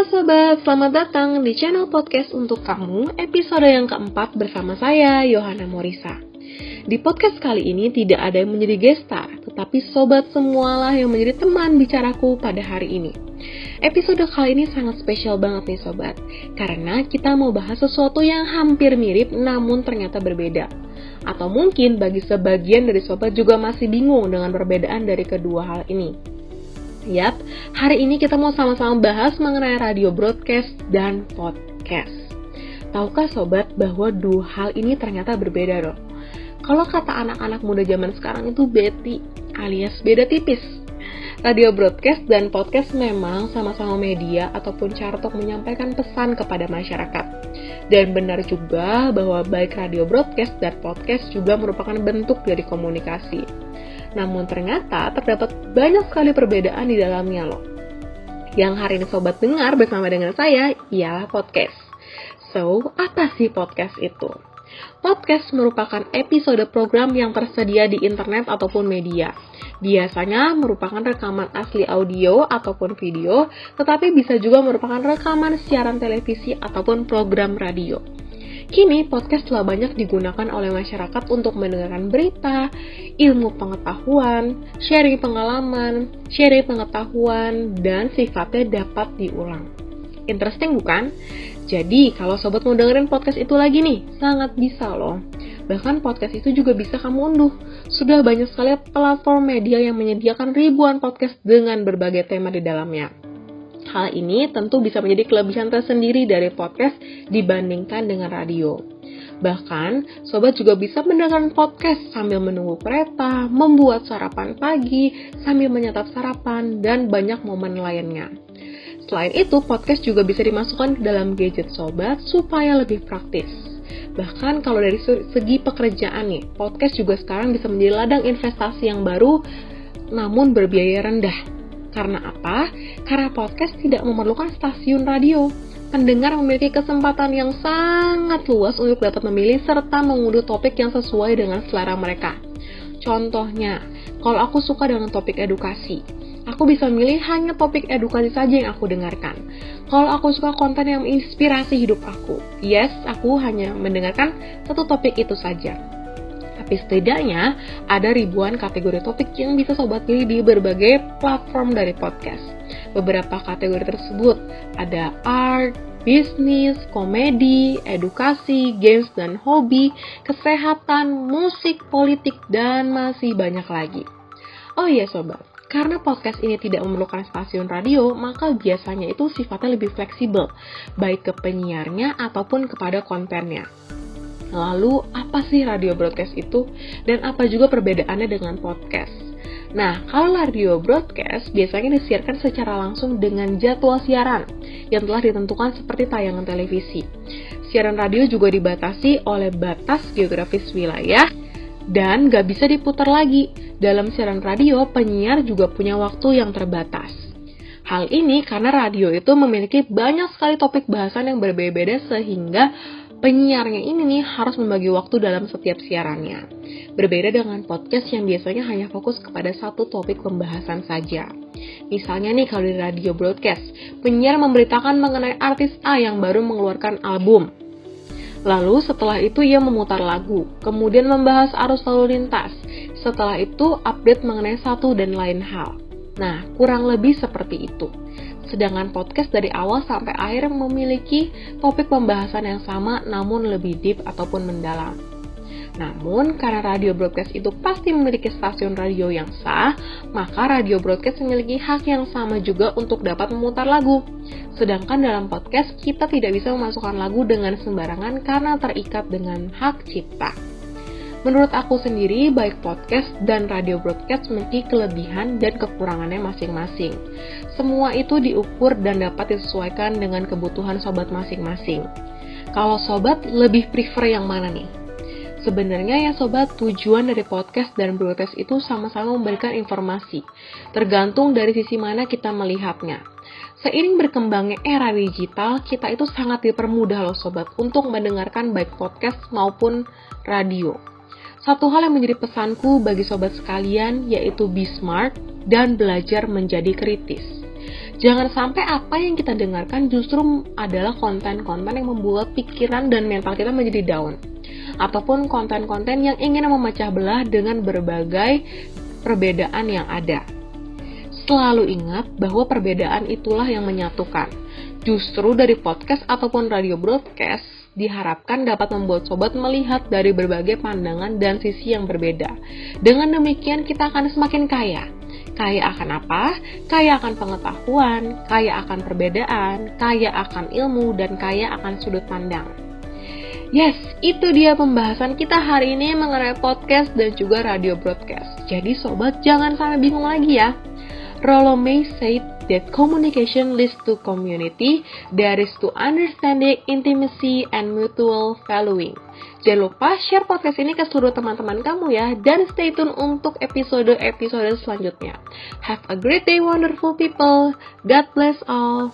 Halo sobat, selamat datang di channel podcast untuk kamu episode yang keempat bersama saya, Yohana Morisa. Di podcast kali ini tidak ada yang menjadi gestar, tetapi sobat semualah yang menjadi teman bicaraku pada hari ini. Episode kali ini sangat spesial banget nih sobat, karena kita mau bahas sesuatu yang hampir mirip namun ternyata berbeda. Atau mungkin bagi sebagian dari sobat juga masih bingung dengan perbedaan dari kedua hal ini. Yap, hari ini kita mau sama-sama bahas mengenai radio broadcast dan podcast. Tahukah sobat bahwa dua hal ini ternyata berbeda loh. Kalau kata anak-anak muda zaman sekarang itu beti alias beda tipis. Radio broadcast dan podcast memang sama-sama media ataupun cara untuk menyampaikan pesan kepada masyarakat. Dan benar juga bahwa baik radio broadcast dan podcast juga merupakan bentuk dari komunikasi. Namun ternyata terdapat banyak sekali perbedaan di dalamnya loh. Yang hari ini sobat dengar bersama dengan saya ialah podcast. So, apa sih podcast itu? Podcast merupakan episode program yang tersedia di internet ataupun media. Biasanya merupakan rekaman asli audio ataupun video, tetapi bisa juga merupakan rekaman siaran televisi ataupun program radio. Kini podcast telah banyak digunakan oleh masyarakat untuk mendengarkan berita, ilmu pengetahuan, sharing pengalaman, sharing pengetahuan, dan sifatnya dapat diulang. Interesting bukan? Jadi, kalau sobat mau dengerin podcast itu lagi nih, sangat bisa loh. Bahkan podcast itu juga bisa kamu unduh. Sudah banyak sekali platform media yang menyediakan ribuan podcast dengan berbagai tema di dalamnya. Hal ini tentu bisa menjadi kelebihan tersendiri dari podcast dibandingkan dengan radio. Bahkan, sobat juga bisa mendengarkan podcast sambil menunggu kereta, membuat sarapan pagi, sambil menyantap sarapan, dan banyak momen lainnya. Selain itu, podcast juga bisa dimasukkan ke dalam gadget sobat supaya lebih praktis. Bahkan kalau dari segi pekerjaan nih, podcast juga sekarang bisa menjadi ladang investasi yang baru namun berbiaya rendah karena apa? Karena podcast tidak memerlukan stasiun radio. Pendengar memiliki kesempatan yang sangat luas untuk dapat memilih serta mengunduh topik yang sesuai dengan selera mereka. Contohnya, kalau aku suka dengan topik edukasi, aku bisa memilih hanya topik edukasi saja yang aku dengarkan. Kalau aku suka konten yang menginspirasi hidup aku, yes, aku hanya mendengarkan satu topik itu saja tapi setidaknya ada ribuan kategori topik yang bisa sobat pilih di berbagai platform dari podcast. Beberapa kategori tersebut ada art, bisnis, komedi, edukasi, games dan hobi, kesehatan, musik, politik, dan masih banyak lagi. Oh iya sobat, karena podcast ini tidak memerlukan stasiun radio, maka biasanya itu sifatnya lebih fleksibel, baik ke penyiarnya ataupun kepada kontennya. Lalu, apa sih radio broadcast itu? Dan apa juga perbedaannya dengan podcast? Nah, kalau radio broadcast biasanya disiarkan secara langsung dengan jadwal siaran yang telah ditentukan seperti tayangan televisi. Siaran radio juga dibatasi oleh batas geografis wilayah dan gak bisa diputar lagi. Dalam siaran radio, penyiar juga punya waktu yang terbatas. Hal ini karena radio itu memiliki banyak sekali topik bahasan yang berbeda-beda sehingga penyiarnya ini nih harus membagi waktu dalam setiap siarannya. Berbeda dengan podcast yang biasanya hanya fokus kepada satu topik pembahasan saja. Misalnya nih kalau di radio broadcast, penyiar memberitakan mengenai artis A yang baru mengeluarkan album. Lalu setelah itu ia memutar lagu, kemudian membahas arus lalu lintas. Setelah itu update mengenai satu dan lain hal. Nah, kurang lebih seperti itu. Sedangkan podcast dari awal sampai akhir memiliki topik pembahasan yang sama namun lebih deep ataupun mendalam. Namun, karena radio broadcast itu pasti memiliki stasiun radio yang sah, maka radio broadcast memiliki hak yang sama juga untuk dapat memutar lagu. Sedangkan dalam podcast, kita tidak bisa memasukkan lagu dengan sembarangan karena terikat dengan hak cipta. Menurut aku sendiri, baik podcast dan radio broadcast memiliki kelebihan dan kekurangannya masing-masing. Semua itu diukur dan dapat disesuaikan dengan kebutuhan sobat masing-masing. Kalau sobat lebih prefer yang mana nih? Sebenarnya ya sobat, tujuan dari podcast dan broadcast itu sama-sama memberikan informasi, tergantung dari sisi mana kita melihatnya. Seiring berkembangnya era digital, kita itu sangat dipermudah loh sobat untuk mendengarkan baik podcast maupun radio. Satu hal yang menjadi pesanku bagi sobat sekalian yaitu be smart dan belajar menjadi kritis. Jangan sampai apa yang kita dengarkan justru adalah konten-konten yang membuat pikiran dan mental kita menjadi down. Ataupun konten-konten yang ingin memecah belah dengan berbagai perbedaan yang ada. Selalu ingat bahwa perbedaan itulah yang menyatukan. Justru dari podcast ataupun radio broadcast diharapkan dapat membuat sobat melihat dari berbagai pandangan dan sisi yang berbeda. Dengan demikian kita akan semakin kaya Kaya akan apa? Kaya akan pengetahuan, kaya akan perbedaan, kaya akan ilmu, dan kaya akan sudut pandang. Yes, itu dia pembahasan kita hari ini mengenai podcast dan juga radio broadcast. Jadi sobat jangan sampai bingung lagi ya. Rollo May said that communication leads to community, that is to understanding, intimacy, and mutual valuing. Jangan lupa share podcast ini ke seluruh teman-teman kamu ya, dan stay tune untuk episode-episode selanjutnya. Have a great day, wonderful people. God bless all.